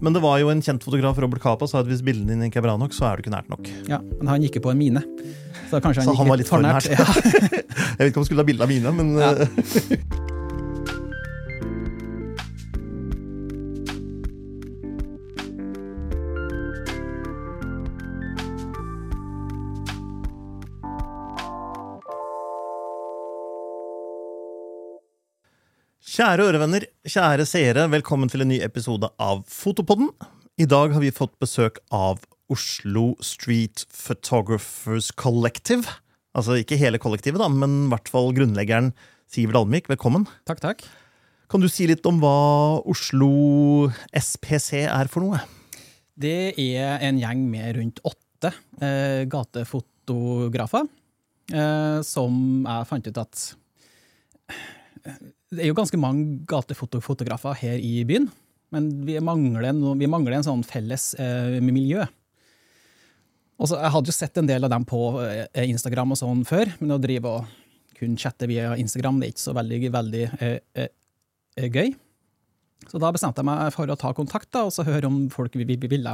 Men det var jo en kjent fotograf, Robert Capa, sa at hvis bildene dine ikke er bra nok, så er du ikke nært nok. Ja, Men han gikk jo på en mine. Så kanskje han Så han var litt for nært. nært. Ja. Jeg vet ikke om han skulle ha bilde av mine, men Ja. Kjære ørevenner, kjære seere, velkommen til en ny episode av Fotopodden. I dag har vi fått besøk av Oslo Street Photographers Collective. Altså ikke hele kollektivet, da, men i hvert fall grunnleggeren Sivert Almvik. Velkommen. Takk, takk. Kan du si litt om hva Oslo SPC er for noe? Det er en gjeng med rundt åtte eh, gatefotografer, eh, som jeg fant ut at Det er jo ganske mange gatefotografer her i byen, men vi mangler, vi mangler en sånn felles eh, miljø. Også, jeg hadde jo sett en del av dem på eh, Instagram og sånn før, men å drive og kun chatte via Instagram det er ikke så veldig, veldig eh, eh, eh, gøy. Så da bestemte jeg meg for å ta kontakt da, og så høre om folk vi- vi ville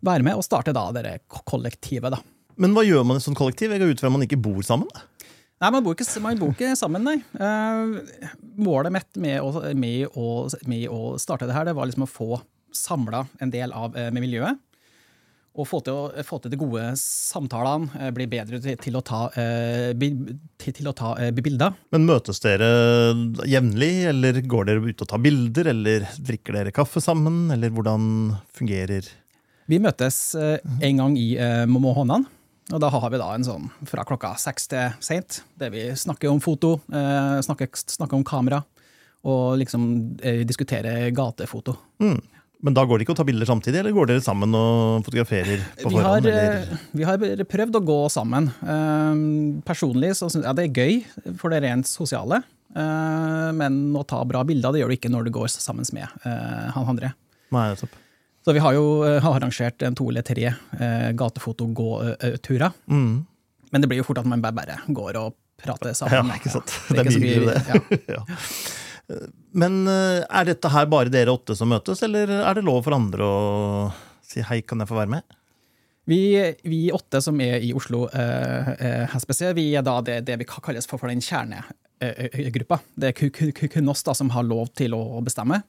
være med, og starte da det kollektivet. da. Men hva gjør man i et sånt kollektiv? Jeg går ut fra at man ikke bor sammen? Nei, man bor ikke, man bor ikke sammen, nei. Uh, målet mitt med å, med, å, med å starte det her, det var liksom å få samla en del av eh, med miljøet. Og få til, å, få til de gode samtalene, eh, bli bedre til, til å ta, uh, bi, til, til å ta uh, bilder. Men møtes dere jevnlig, eller går dere ut og tar bilder, eller drikker dere kaffe sammen, eller hvordan fungerer Vi møtes en gang i måneden. Og da har vi da en sånn fra klokka seks til seint, der vi snakker om foto, eh, snakker, snakker om kamera, og liksom eh, diskuterer gatefoto. mm. Men da går det ikke å ta bilder samtidig, eller går dere sammen og fotograferer på Vi har, forhånd? eh, vi har prøvd å gå sammen. Eh, personlig så syns jeg det er gøy for det rent sosiale, eh, men å ta bra bilder det gjør du ikke når du går sammen med eh, han andre. Nei, nettopp. Så vi har jo eh, har arrangert en to eller tre eh, gatefotogåturer. Mm. Men det blir jo fort at man bare, går og prater sammen. Ja, ikke sant. Ja, Det er ikke så mye det. ja. ja. Men eh, er dette her bare dere åtte som møtes, eller er det lov for andre å si hei, kan jeg få være med? Vi, vi åtte som er i Oslo eh, eh, SPC, vi er da det, det vi kalles for, for den kjernegruppa. Det er ku- ku- ku- kun oss da som har lov til å bestemme.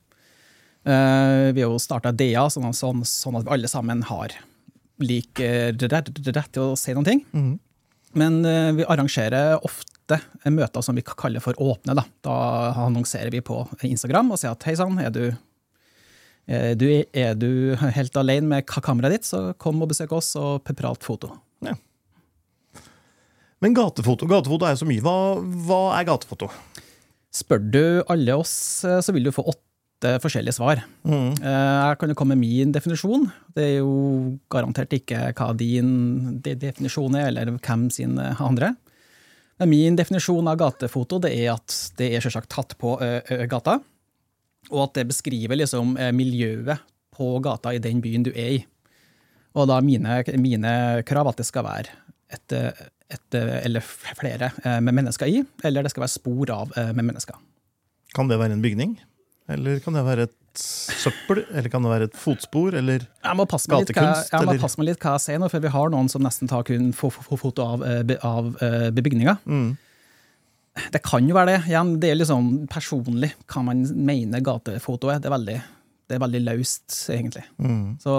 Eh, vi har jo starta DA, sånn, sånn, sånn at vi alle sammen har lik eh, rett, rett til å si noen ting. Mm. Men eh, vi arrangerer ofte møter som vi kaller for åpne. Da, da annonserer vi på Instagram og sier at hei sann, er du er du, er du helt alene med kameraet ditt, så kom og besøk oss og prat foto. Men gatefoto gatefoto er jo så mye. Hva, hva er gatefoto? Spør du alle oss, så vil du få åtte forskjellige svar. Mm. Eh, Jeg kan jo komme med min definisjon. Det er jo garantert ikke hva din definisjon er, eller hvem sin eh, andre. Men min definisjon av gatefoto det er at det er selvsagt tatt på gata, og at det beskriver liksom eh, miljøet på gata i den byen du er i. Og da mine, mine krav at det skal være et, et eller flere med mennesker i, eller det skal være spor av med mennesker. Kan det være en bygning? Eller kan det være et søppel? Eller kan det være et fotspor? Eller litt hva, Gatekunst, jeg må passe meg litt hva jeg sier nå, for vi har noen som nesten tar kun fo- fo- foto av, eh, av eh, bebygninger. mm. Det kan jo være det. Igjen, det er liksom personlig hva man mener gatefoto er. Det er veldig, det er veldig løst, egentlig. Mm. Så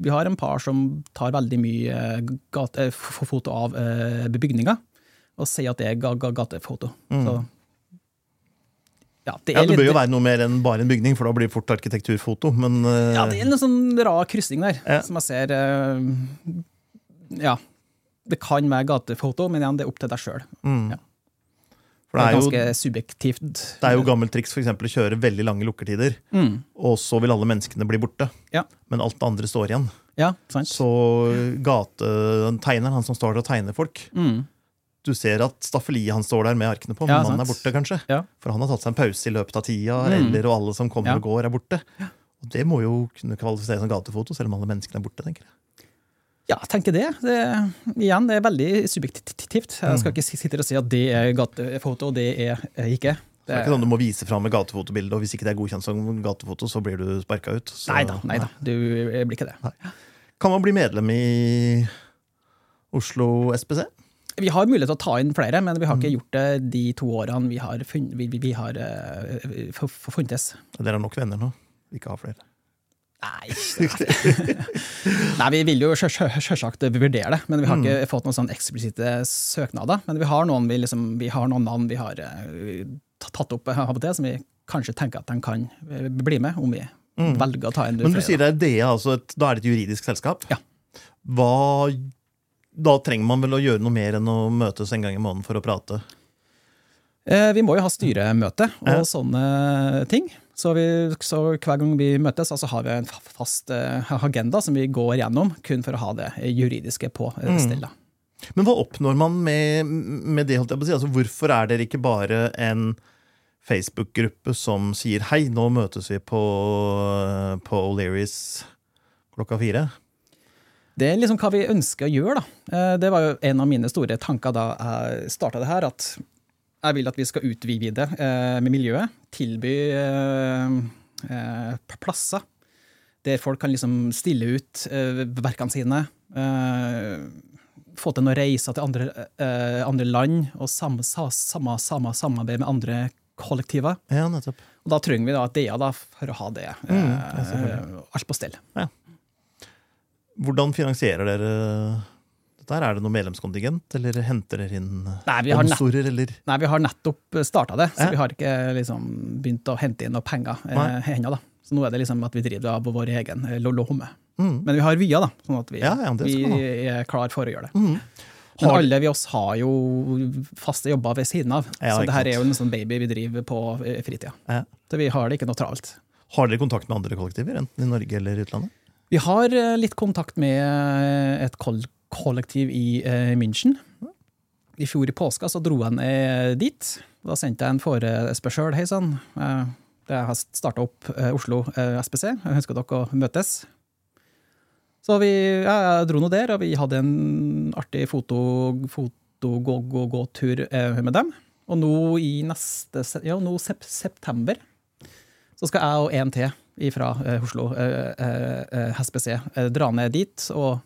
vi har en par som tar veldig mye eh, gate, foto av bebygninga, bebygninger, og sier at det er ga, ga, gatefoto. Mm. Så, ja, det Ja, det bør jo være noe mer enn bare en bygning, for da blir det fort arkitekturfoto. Men eh, ja, det er en sånn rar kryssing der, Ja. som jeg ser eh, Ja. Det kan være gatefoto, men igjen, det er opp til deg sjøl. mm. ja. Det er er jo, ganske subjektivt. det er jo gammelt triks for eksempel, å kjøre veldig lange lukkertider, Mm. og så vil alle menneskene bli borte. Ja. Men alt det andre står igjen. Ja, sant? Så gatetegneren, han som står der og tegner folk Mm. Du ser at staffeliet han står der med arkene på, men Ja, mannen er borte, kanskje. Ja. For han har tatt seg en pause i løpet av tida, Mm. eller og alle som kommer Ja. og går, er borte. Og det må jo kunne kvalifisere som gatefoto, selv om alle menneskene er borte. tenker jeg. Ja, jeg tenker det. det. Igjen, det er veldig subjektivt. Jeg skal ikke sitte og si at det er gatefoto, og det er ikke. Det er ikke sånn du må vise fram et gatefotobilde, og hvis ikke det er godkjent som gatefoto, så blir du sparka ut. Så, neida, neida. nei da. Du blir ikke det. Kan man bli medlem i Oslo SPC? Vi har mulighet til å ta inn flere, men vi har Mm. ikke gjort det de to årene vi har, funnet, vi, vi, vi har uh, funtes. Dere har nok venner nå. Ikke har flere. Nei, Nei, vi vil jo selvsagt sjølsagt vurdere det, men vi har Mm. ikke fått noen sånn eksplisitte søknader. Men vi har noen, vi liksom, vi har noen navn vi har eh, tatt opp og til, som vi kanskje tenker at de kan eh, bli med, om vi velger å ta inn flere. Men du sier det er DA, altså et, da er det et juridisk selskap? Ja. Hva, da trenger man vel å gjøre noe mer enn å møtes en gang i måneden for å prate? Eh, Vi må jo ha styremøte og Ja. sånne ting. Så, vi, så hver gang vi møtes, altså har vi en fast eh, agenda som vi går gjennom, kun for å ha det juridiske på Mm. eh, da. Men hva oppnår man med, med det? si? Altså, hvorfor er dere ikke bare en Facebook-gruppe som sier hei, nå møtes vi på, på O'Learys klokka fire? Det er liksom hva vi ønsker å gjøre. da. Eh, Det var jo en av mine store tanker da jeg starta det her, at jeg vil at vi skal utvide det med miljøet. Tilby eh, eh, plasser der folk kan liksom stille ut eh, verkene sine. eh, Få til noen reiser til andre, eh, andre land, og samme, samme, samme samarbeid med andre kollektiver. Ja, nettopp. Og da trenger vi da da, for å ha det eh, alt på stell. Hvordan finansierer dere dette? her? Er det noe medlemskontingent, eller henter dere inn Nei, vi har nett- sponsorer, eller? Nei, vi har nettopp starta det, så Ja. vi har ikke liksom begynt å hente inn noe penger eh, ennå. Så nå er det liksom at vi driver av vår egen eh, lo- lomme. Mm. Men vi har via, da, sånn at vi, Ja, ja, vi er klar for å gjøre det. Mm. Men alle vi oss har jo faste jobber ved siden av, Ja, så det her er jo en sånn baby vi driver på eh, fritida. Ja. Så vi har det ikke noe travelt. Har dere kontakt med andre kollektiver, enten i Norge eller utlandet? Vi har eh, litt kontakt med eh, et kollektiv i eh, München. I fjor i påska så dro ned dit. Da sendte jeg en forespørsel. Hei sann. Jeg har starta opp Oslo SPC. Jeg ønsker dere å møtes. Så vi ja, jeg dro nå der, og vi hadde en artig foto, foto-gå-gå-gå-tur med dem. Og nå i neste ja, nå sep september så skal jeg og en til fra Oslo eh, eh, eh, SPC eh, dra ned dit og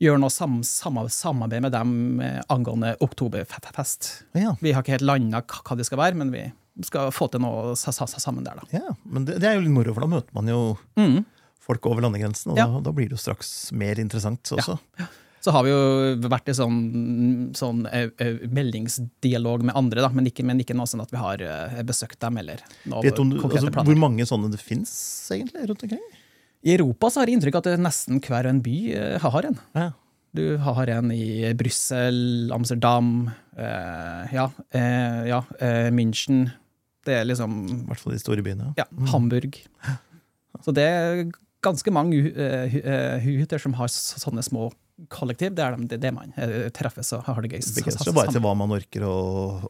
gjøre noe sam sam samarbeid med dem eh, angående oktoberfest. Ja, Vi har ikke helt landa hva det skal være, men vi skal få til noe sa sa sammen der, da. ja. men det, det er jo litt moro, for da møter man jo Mm. folk over landegrensen, og Ja. da, da blir det jo straks mer interessant også. Så har vi jo vært i sånn, sånn eh, eh, meldingsdialog med andre, da, men ikke, men ikke noe sånn at vi har eh, besøkt dem eller noe Vet du altså, hvor mange sånne det fins egentlig rundt omkring? I Europa så har jeg inntrykk av at nesten hver en by har en. Ja. Du har en i Brussel, Amsterdam, eh, ja, eh, ja eh, München. Det er liksom I hvert fall de store byene. ja, Hamburg. Så det er ganske mange eh, hytter som har sånne små kollektiv. Det er det, det man eh, treffes og har det gøy. Det begrenser bare til hva man orker å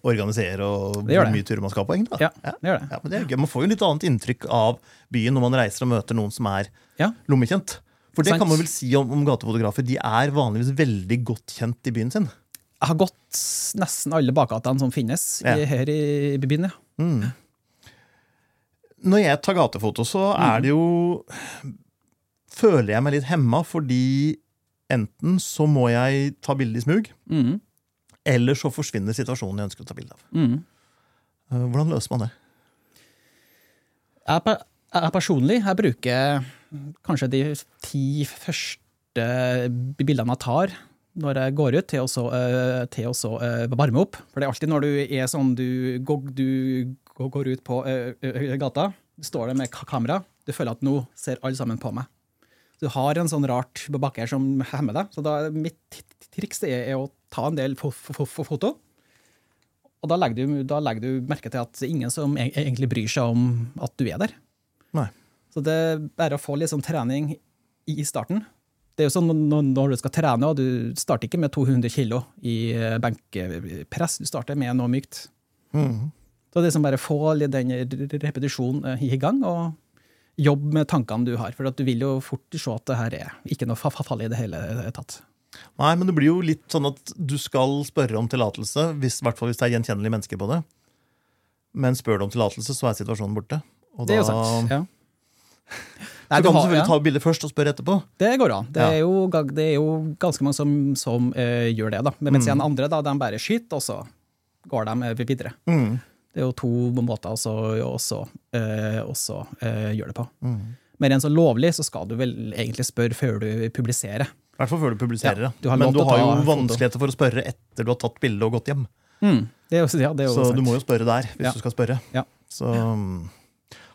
organisere, og hvor mye turer man skal på. egentlig. Ja, Ja. det gjør det. Ja, men det er gøy. Man får jo litt annet inntrykk av byen når man reiser og møter noen som er Ja. lommekjent. For det Sant. kan man vel si om, om gatefotografer. De er vanligvis veldig godt kjent i byen sin. Jeg har gått nesten alle bakgatene som finnes i, her i byen. Ja. Mm. Når jeg tar gatefoto, så er det jo Føler jeg meg litt hemma, fordi enten så må jeg ta bilde i smug, Mm, eller så forsvinner situasjonen jeg ønsker å ta bilde av. mm. Eh, Hvordan løser man det? Jeg, jeg personlig jeg bruker kanskje de ti første bildene jeg tar når jeg går ut, til å så, eh, til å så eh, varme opp. For det er alltid når du er sånn du, går- du går- ut på gata, står der med kamera, du føler at nå ser alle sammen på meg. Du har en sånn rart bakke her som hemmer deg. Så da, mitt triks er, er å ta en del fo fo fo foto. Og da legger, du, da legger du merke til at det er ingen som e- egentlig bryr seg om at du er der. Nei. Så det er bare å få litt sånn trening i starten. Det er jo sånn når- du skal trene, og du starter ikke med 200 kilo i benkepress, benkpress, du starter med noe mykt. Mm. Så det er liksom bare få litt den repetisjonen eh, i gang, og jobb med tankene du har. For du vil jo fort se at det her er ikke noe fa- fall i det hele tatt. Nei, men det blir jo litt sånn at du skal spørre om tillatelse, i hvert fall hvis det er gjenkjennelige mennesker på det. Men spør du om tillatelse, så er situasjonen borte. Og Det er jo sant. Ja. så Nei, kan du har- selvfølgelig ja. ta bildet først og spørre etterpå. Det går an. Det Ja. er jo, det er jo ganske mange som, som uh, gjør det. da. Men mens igjen andre da, de bare skyter, og så går de videre. Mm. Det er jo to måter å også, eh, også eh, gjøre det på. Mm. Men rent så lovlig så skal du vel egentlig spørre før du publiserer. I hvert fall før du publiserer Ja, du Men du har jo vanskeligheter for å spørre etter du har tatt bilde og gått hjem. Det er jo, ja, det er Så sant. du må jo spørre der, hvis Ja. du skal spørre. Ja. Så um,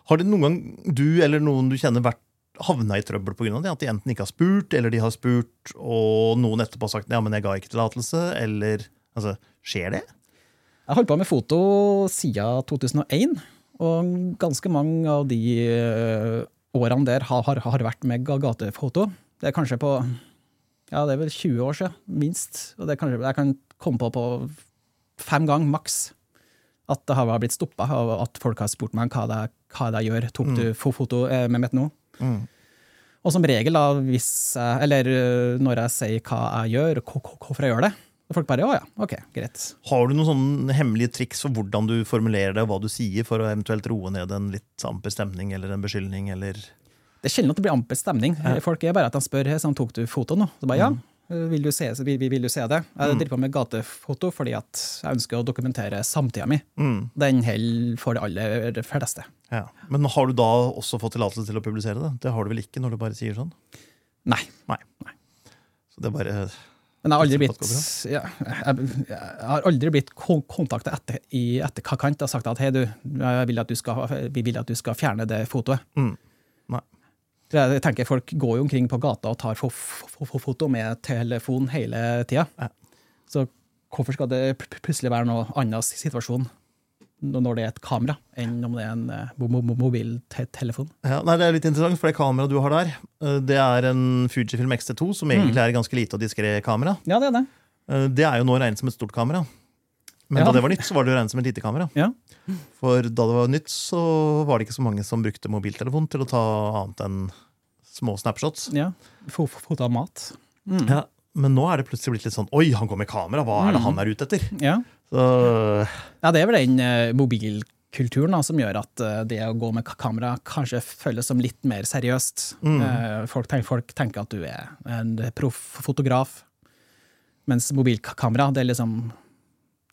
Har det noen gang du eller noen du kjenner vært havna i trøbbel pga. det? At de enten ikke har spurt, eller de har spurt, og noen etterpå har sagt ja, men jeg ga ikke tillatelse, eller altså, Skjer det? Jeg har holdt på med foto siden 2001, og ganske mange av de eh, årene der har, har, har vært med ga- gatefoto. Det er kanskje på ja, det er vel 20 år siden, minst. Og det er kanskje, jeg kan komme på på fem ganger maks at det har blitt stoppa og at folk har spurt meg hva det, hva det gjør. Tok du foto eh, med mitt nå? Mm. Og som regel, da, hvis jeg, eller eh, når jeg sier hva jeg gjør, og hvor- hvor- hvorfor jeg gjør det, folk bare å ja, ok, greit. Har du noen sånne hemmelige triks for hvordan du formulerer det, og hva du sier, for å eventuelt roe ned en litt amper stemning eller en beskyldning, eller Det er sjelden at det blir amper stemning. Folk er bare at de spør «Hei, sånn, tok du foto nå. Så bare ja, vil du se, vil, vil du se det? Jeg driver på med gatefoto fordi at jeg ønsker å dokumentere samtida mi. mm, Den holder for de aller fleste. ja. Men har du da også fått tillatelse til å publisere det? Det har du vel ikke når du bare sier sånn? Nei. Så det er bare Men jeg har aldri blitt, ja, jeg, jeg har aldri blitt kontakta etter, i etterkant og sagt at hei, du, vil at du skal, vi vil at du skal fjerne det fotoet. mm. Jeg tenker Folk går jo omkring på gata og tar fo fo fo foto med telefon hele tida. Ja. Så hvorfor skal det plutselig være noe annen situasjon når det er et kamera, enn om det er en eh, mo- mo- mobiltelefon? Ja, nei, Det er litt interessant, for det kameraet du har der, eh, det er en Fujifilm X-T2, som egentlig er et ganske lite og diskré kamera. Ja, det er det. Eh, Det er jo nå regnet som et stort kamera. Men Ja. da det var nytt, så var det jo regnet som et lite kamera. Ja. For da det var nytt, så var det ikke så mange som brukte mobiltelefon til å ta annet enn små snapshots. ja. for fo foto av mat. Ja, men nå er det plutselig blitt litt sånn Oi, han går med kamera! Hva er det han er ute etter? Ja. Så Ja, det er vel den eh, mobilkulturen da, som gjør at eh, det å gå med kamera kanskje føles som litt mer seriøst. Eh, folk, tenker, folk tenker at du er en proff fotograf, mens mobilkamera det er liksom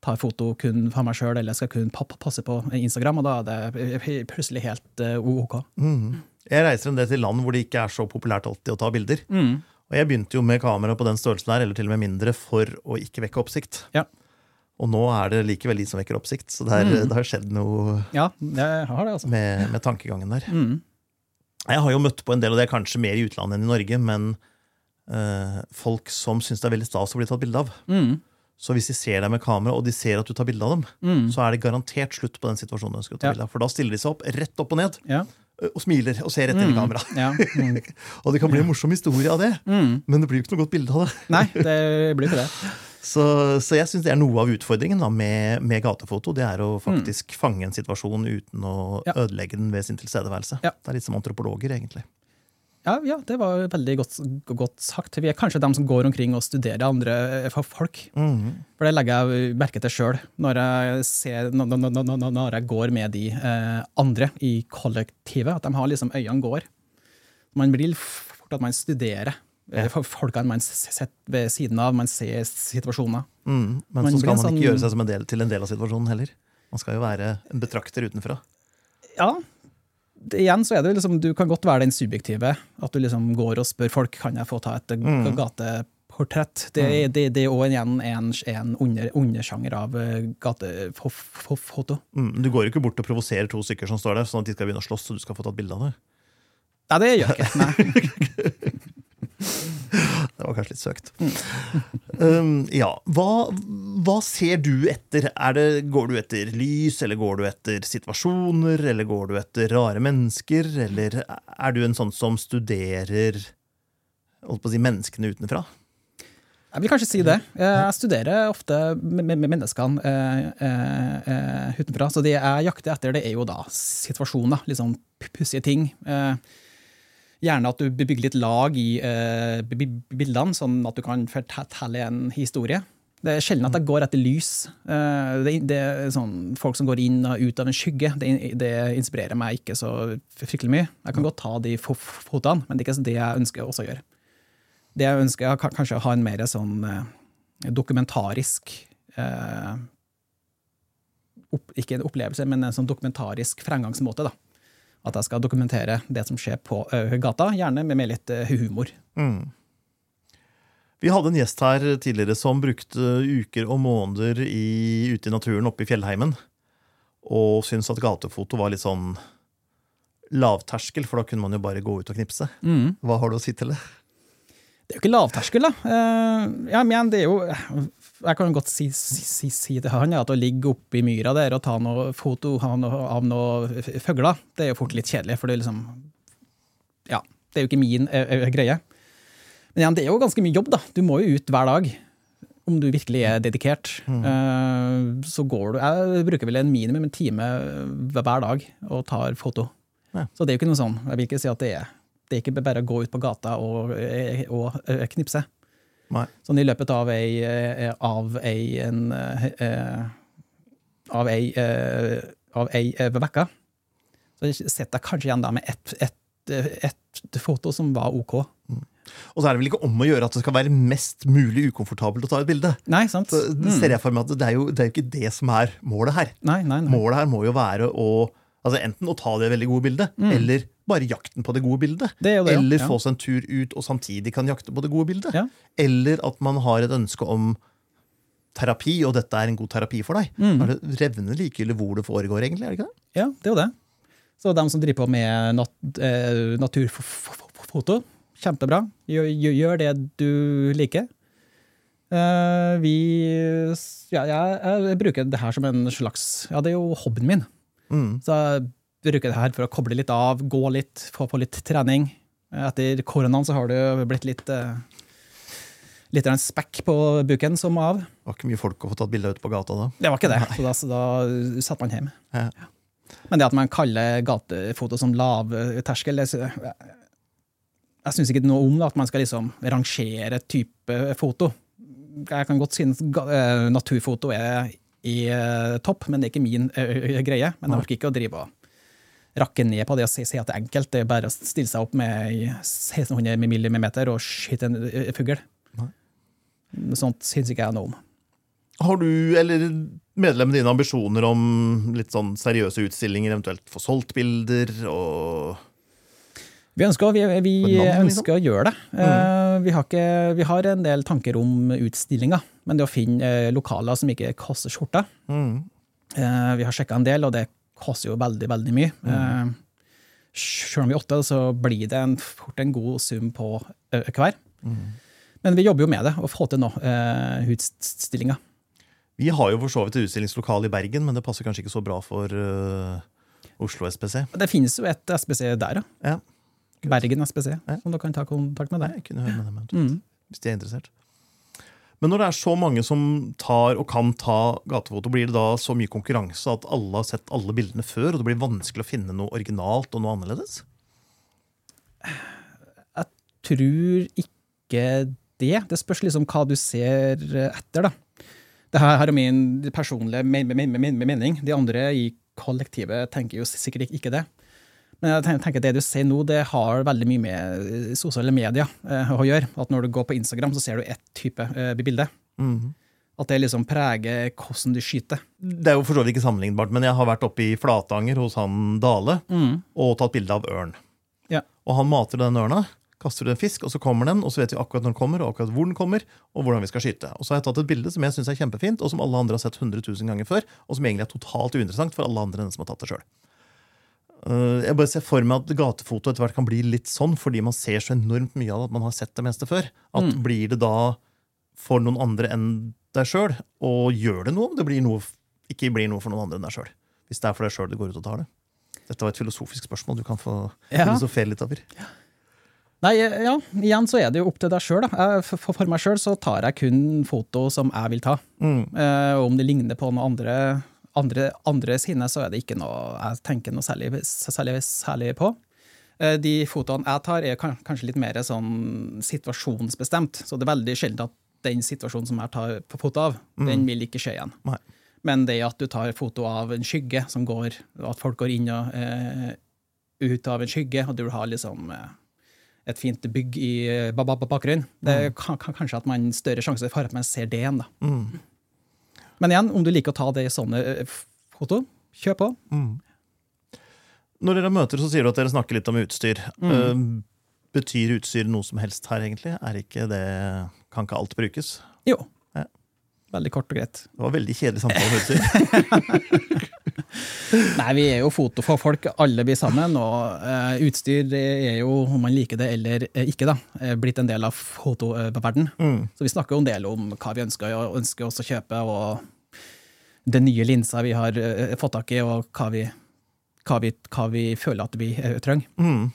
tar foto kun for meg sjøl eller skal kun pa- pa- passe på Instagram, og da er det plutselig helt OK. OK. jeg reiser en del til land hvor det ikke er så populært alltid å ta bilder. Mm. Og jeg begynte jo med kamera på den størrelsen der, eller til og med mindre, for å ikke vekke oppsikt. Ja. Og nå er det likevel de som vekker oppsikt, så det, er, det har skjedd noe ja, det har det, altså. med, med tankegangen der. Mm. Jeg har jo møtt på en del, og det er kanskje mer i utlandet enn i Norge, men øh, folk som syns det er veldig stas å bli tatt bilde av. Mm. Så hvis de ser deg med kamera, og de ser at du tar bilde av dem, Mm. så er det garantert slutt på den situasjonen du ønsker å ta Ja. bilde av. For da stiller de seg opp rett opp og ned Ja. og smiler og ser rett inn i kamera. ja. Mm. Og det kan bli en morsom historie av det, Mm. men det blir jo ikke noe godt bilde av det. Nei, det blir ikke det. Så, så jeg syns det er noe av utfordringen da, med, med gatefoto. Det er å faktisk fange en situasjon uten å Mm. Ja. ødelegge den ved sin tilstedeværelse. Ja. Det er litt som antropologer, egentlig. Ja, ja, det var veldig godt, godt sagt. Vi er kanskje dem som går omkring og studerer andre folk. Mm. For det legger jeg merke til sjøl, når, når, når jeg går med de eh, andre i kollektivet. At de har liksom øynene går. Man blir fort at man studerer eh, folkene man sitter ved siden av, man ser situasjoner. Mm. Men Man så skal man sånn- ikke gjøre seg som en del, til en del av situasjonen heller. Man skal jo være en betrakter utenfra. Ja, det, igjen så er det liksom, du kan godt være den subjektive, at du liksom går og spør folk kan jeg få ta et Mm. gateportrett. Det, er- det, det er òg igjen en, en under, undersjanger av eh, gatefoto. Mm. Du går ikke bort og provoserer to stykker som står der, sånn at de skal begynne å slåss, så du skal få tatt bilde av det. Nei, det gjør jeg ikke. Nei. Det var kanskje litt søkt. Um, ja, hva, hva ser du etter? Er det, går du etter lys, eller går du etter situasjoner, eller går du etter rare mennesker, eller er du en sånn som studerer holdt på å si, menneskene utenfra? Jeg vil kanskje si det. Jeg studerer ofte menneskene eh, eh, eh, utenfra. Så det jeg jakter etter, det er jo da situasjoner. Litt sånn pussige ting. Eh, Gjerne at du bygger litt lag i bi- bildene, sånn at du kan fortelle en historie. Det er sjelden at det går etter lys. Uh, Det, det er sånn, folk som går inn og ut av en skygge, det, det inspirerer meg ikke så fryktelig mye. Jeg kan godt ta de fotene, men det er ikke det jeg ønsker også å gjøre. Det jeg ønsker, er kanskje å ha en mer sånn uh, dokumentarisk opp, Ikke en opplevelse, men en sånn dokumentarisk fremgangsmåte. da. At jeg skal dokumentere det som skjer på ø, gata, gjerne med, med litt ø, humor. Mm. Vi hadde en gjest her tidligere som brukte uker og måneder i, ute i naturen oppe i fjellheimen. Og syntes at gatefoto var litt sånn lavterskel, for da kunne man jo bare gå ut og knipse. Hva har du å si til det? Det er jo ikke lavterskel, da. Uh, ja, men det er jo Jeg kan godt si, si, si, til han ja, at å ligge oppe i myra der og ta noe foto av noen fugler, det er jo fort litt kjedelig, for det er liksom Ja, det er jo ikke min ø, ø, greie. Men igjen, det er jo ganske mye jobb, da. Du må jo ut hver dag. Om du virkelig er dedikert. Eh, så går du Jeg bruker vel en minimum en time hver dag og tar foto. Ja. Så det er jo ikke noe sånn. Jeg vil ikke si at det er det er ikke bare å gå ut på gata og, eh, og eh, knipse. Nei. Sånn i løpet av ei, eh, av ei, en, eh, av ei, eh, av ei eh, så setter jeg kanskje igjen da med ett et, et foto som var OK. Og så er det vel ikke om å gjøre at det skal være mest mulig ukomfortabelt å ta et bilde. Nei, sant? Så ser jeg for meg at det er, jo, det er ikke det som er målet her. Nei, nei, nei. Målet her må jo være å altså enten å ta det veldig gode bildet, eller bare jakten på det gode bildet. Det det, eller Ja. få seg en tur ut og samtidig kan jakte på det gode bildet. Ja. Eller at man har et ønske om terapi, og dette er en god terapi for deg. Mm. Er det revnende likegyldig hvor det foregår, egentlig? er det ikke det? Ja, det er jo det. Så de som driver på med nat eh, naturfoto, kjempebra. Gjør, gjør- gjør det du liker. Eh, vi ja, jeg, jeg bruker det her som en slags Ja, det er jo hobbyen min. Mm. Så jeg bruker det her for å koble litt av, gå litt, få på litt trening. Etter koronaen så har det jo blitt litt eh, Litt av en spekk på buken som av. Det var ikke mye folk å få tatt bilde ute på gata da. Det var ikke det, så da, så da satt man hjemme. Ja. Men det at man kaller gatefoto som lavterskel Jeg, jeg syns ikke noe om det, at man skal liksom rangere type foto. Jeg kan godt synes eh, naturfoto er i eh, topp, men det er ikke min eh, greie. Men jeg orker ikke å drive og rakke ned på det og si, si at det er enkelt. Det er bare å stille seg opp med ei 1600 millimeter og skyte en eh, fugl. Sånt syns ikke jeg noe om. Har du, eller medlemmene dine, ambisjoner om litt sånn seriøse utstillinger, eventuelt få solgt bilder og Vi ønsker, vi, vi liksom. ønsker å gjøre det. Mm. vi, har ikke, vi har en del tanker om utstillinger, men det å finne eh, lokaler som ikke koster skjorta mm. eh, Vi har sjekka en del, og det koster jo veldig, veldig mye. Eh, selv om vi er åtte, så blir det en, fort en god sum på hver. hver. Men vi jobber jo med det, å få til noe uh, utstillinger. Vi har jo for så vidt et utstillingslokale i Bergen, men det passer kanskje ikke så bra for uh, Oslo SPC. Det finnes jo et SPC der, ja. Ja, Bergen SPC, Ja. som dere kan ta kontakt med der. jeg kunne høre med dem Mm. hvis de er interessert. Men når det er så mange som tar og kan ta gatefoto, blir det da så mye konkurranse at alle har sett alle bildene før, og det blir vanskelig å finne noe originalt og noe annerledes? Jeg tror ikke det. Det spørs liksom hva du ser etter, da. Det her er min personlige me- me- me- me- mening. De andre i kollektivet tenker jo sikkert ikke det. Men jeg tenker at det du ser nå, det har veldig mye med sosiale medier eh, å gjøre. At når du går på Instagram, så ser du ett type eh, bilde. Mhm. At det liksom preger hvordan du skyter. Det er jo for så vidt ikke sammenlignbart, men jeg har vært oppe i Flatanger hos han Dale og tatt bilde av ørn. Ja. Og han mater den ørna, kaster du en fisk, og så kommer den, og så vet vi akkurat når den kommer, og akkurat hvor den kommer, og hvordan vi skal skyte. Og så har jeg tatt et bilde som jeg syns er kjempefint, og som alle andre har sett 100 000 ganger før, og som egentlig er totalt uinteressant for alle andre enn den som har tatt det sjøl. Jeg bare ser for meg at gatefoto etter hvert kan bli litt sånn, fordi man ser så enormt mye av det at man har sett det meste før. At Mm. blir det da for noen andre enn deg sjøl, og gjør det noe om det blir noe, ikke blir noe for noen andre enn deg sjøl? Hvis det er for deg sjøl det går ut og tar det. Dette var et filosofisk spørsmål du kan få Ja. filosofere litt over. Nei, ja, igjen så er det jo opp til deg sjøl. For, for meg sjøl så tar jeg kun foto som jeg vil ta. Mm. Eh, og om det ligner på noen andre, andre, andre sine, så er det ikke noe jeg tenker noe særlig, særlig, særlig på. Eh, de fotoene jeg tar, er kanskje litt mer sånn situasjonsbestemt. Så det er veldig sjelden at den situasjonen som jeg tar på foto av, den vil ikke skje igjen. Nei. Men det at du tar foto av en skygge som går, at folk går inn og eh, ut av en skygge, og du har liksom eh, et fint bygg i eh, ba- ba- bakgrunnen, det er kan kanskje at man større sjanse for at man ser det igjen. da. Mm. Men igjen, om du liker å ta det i sånne eh, foto, kjør på. Når dere møter, så sier du at dere snakker litt om utstyr. Mm. Eh, betyr utstyr noe som helst her, egentlig? Er ikke det Kan ikke alt brukes? Jo. Ja. Veldig kort og greit. Det var veldig kjedelig samtale om utstyr. Nei, vi er jo foto for folk, alle blir sammen, og uh, utstyr er jo, om man liker det eller eh, ikke, da, eh, blitt en del av fotoverden. Mm. Så vi snakker jo en del om hva vi ønsker, og ønsker oss å kjøpe, og den nye linsa vi har uh, fått tak i, og hva vi, hva vi, hva vi føler at vi uh, trenger. Mm.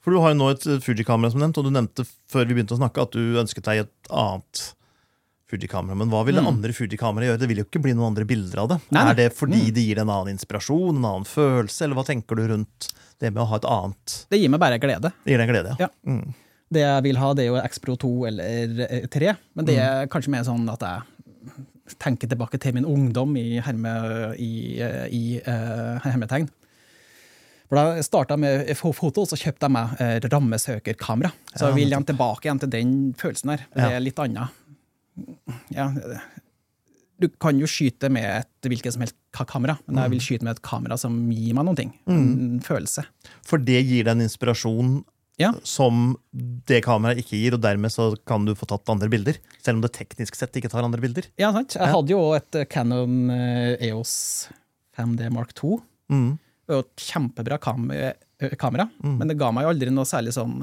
For du har jo nå et Fuji-kamera, som nevnt, og du nevnte før vi begynte å snakke at du ønsket deg et annet Fuji-kamera. Men hva vil det andre Fuji-kameraet gjøre? Det vil jo ikke bli noen andre bilder av det. Mm. Nei. Er det fordi det gir en annen inspirasjon, en annen følelse, eller hva tenker du rundt det med å ha et annet? Det gir meg bare glede. Det gir deg glede, ja. Ja. Det jeg vil ha, det er jo X-Pro 2 eller eh, 3, men det er kanskje mer sånn at jeg tenker tilbake til min ungdom i, herme, i, eh, i uh, hermetegn. For Da jeg starta med foto, så kjøpte jeg meg eh, rammesøkerkamera. Så jeg vil jeg tilbake igjen til den følelsen der. Det er litt annet. Ja, du kan jo skyte med et hvilket som helst kamera, men jeg vil skyte med et kamera som gir meg noen ting. En følelse. For det gir deg en inspirasjon Ja. som det kameraet ikke gir, og dermed så kan du få tatt andre bilder. Selv om det teknisk sett ikke tar andre bilder. Ja, sant. Jeg hadde jo et eh, Canon eh, EOS 5D Mark 2. Mm. Var et kjempebra kam kamera, kamera, men det ga meg jo aldri noe særlig sånn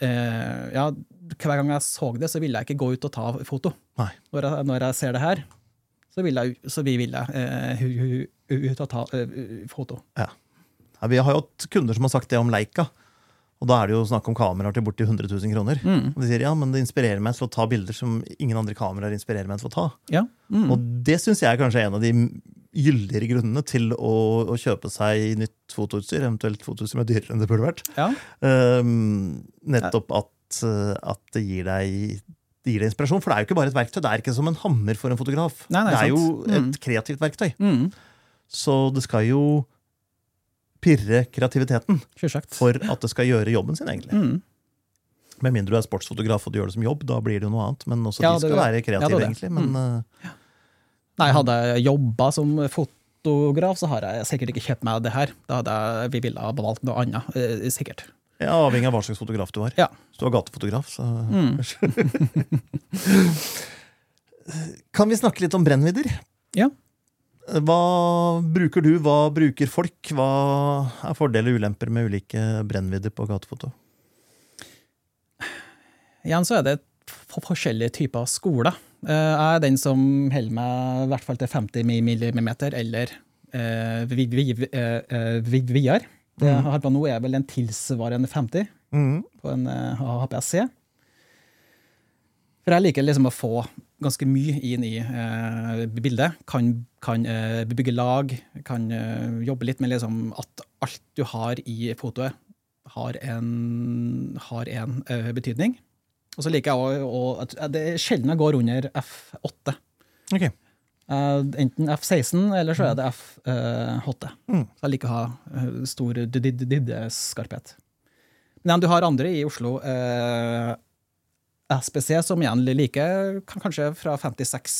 eh, Ja, hver gang jeg så det, så ville jeg ikke gå ut og ta foto. Når jeg, når jeg ser det her, så vil jeg, så vil ville eh, ut og ta eh, foto. Ja, vi har jo hatt kunder som har sagt det om Leica. Og da er det jo snakk om kameraer til borti 100 000 kroner. Og de sier ja, men det inspirerer meg til å ta bilder som ingen andre kameraer inspirerer meg til å ta. Ja. Mm. Og det syns jeg er kanskje en av de gyldigere grunnene til å, å kjøpe seg nytt fotoutstyr, eventuelt fotoutstyr som er dyrere enn det burde vært. ja. Um, nettopp at, eh, at det gir deg det gir deg inspirasjon, for det er jo ikke bare et verktøy. Det er ikke som en hammer for en fotograf. Nei, nei, det er jo sant. Mm. et kreativt verktøy. Mm. Så det skal jo pirre kreativiteten Selvsagt. for at det skal gjøre jobben sin, egentlig. Mm. Med mindre du er sportsfotograf og du gjør det som jobb, da blir det jo noe annet. Men også Ja, de det- skal være ja, det er kreative, det. egentlig. Men eh, Nei, hadde jeg jobba som fotograf, så har jeg sikkert ikke kjøpt meg det her. Da hadde jeg, vi ville ha valgt noe annet, eh, sikkert. Ja, avhengig av hva slags fotograf du var. Ja. Hvis du var gatefotograf, så Mm. Kan vi snakke litt om brennvidder? Ja. Hva bruker du, hva bruker folk? Hva er fordeler og ulemper med ulike brennvidder på gatefoto? Igjen så er det forskjellige typer skoler. Eh, Jeg er den som holder meg i hvert fall til 50 mm eller eh, vi- vi- eh, vi- videre. Det på nå, er vel en tilsvarende 50 Mm. på en eh, HPSC. For jeg liker liksom å få ganske mye inn i eh, bildet. Kan, kan eh, bygge lag, kan eh, jobbe litt med liksom at alt du har i fotoet, har en, har en eh, betydning. Og så liker jeg òg at det er sjelden jeg går under F8. Ok. Eh, enten F16 eller så er det F8. Mm. Så jeg liker å ha eh, stor dybdeskarphet. Men du har andre i Oslo, eh, SPC, som igjen liker kanskje fra 56.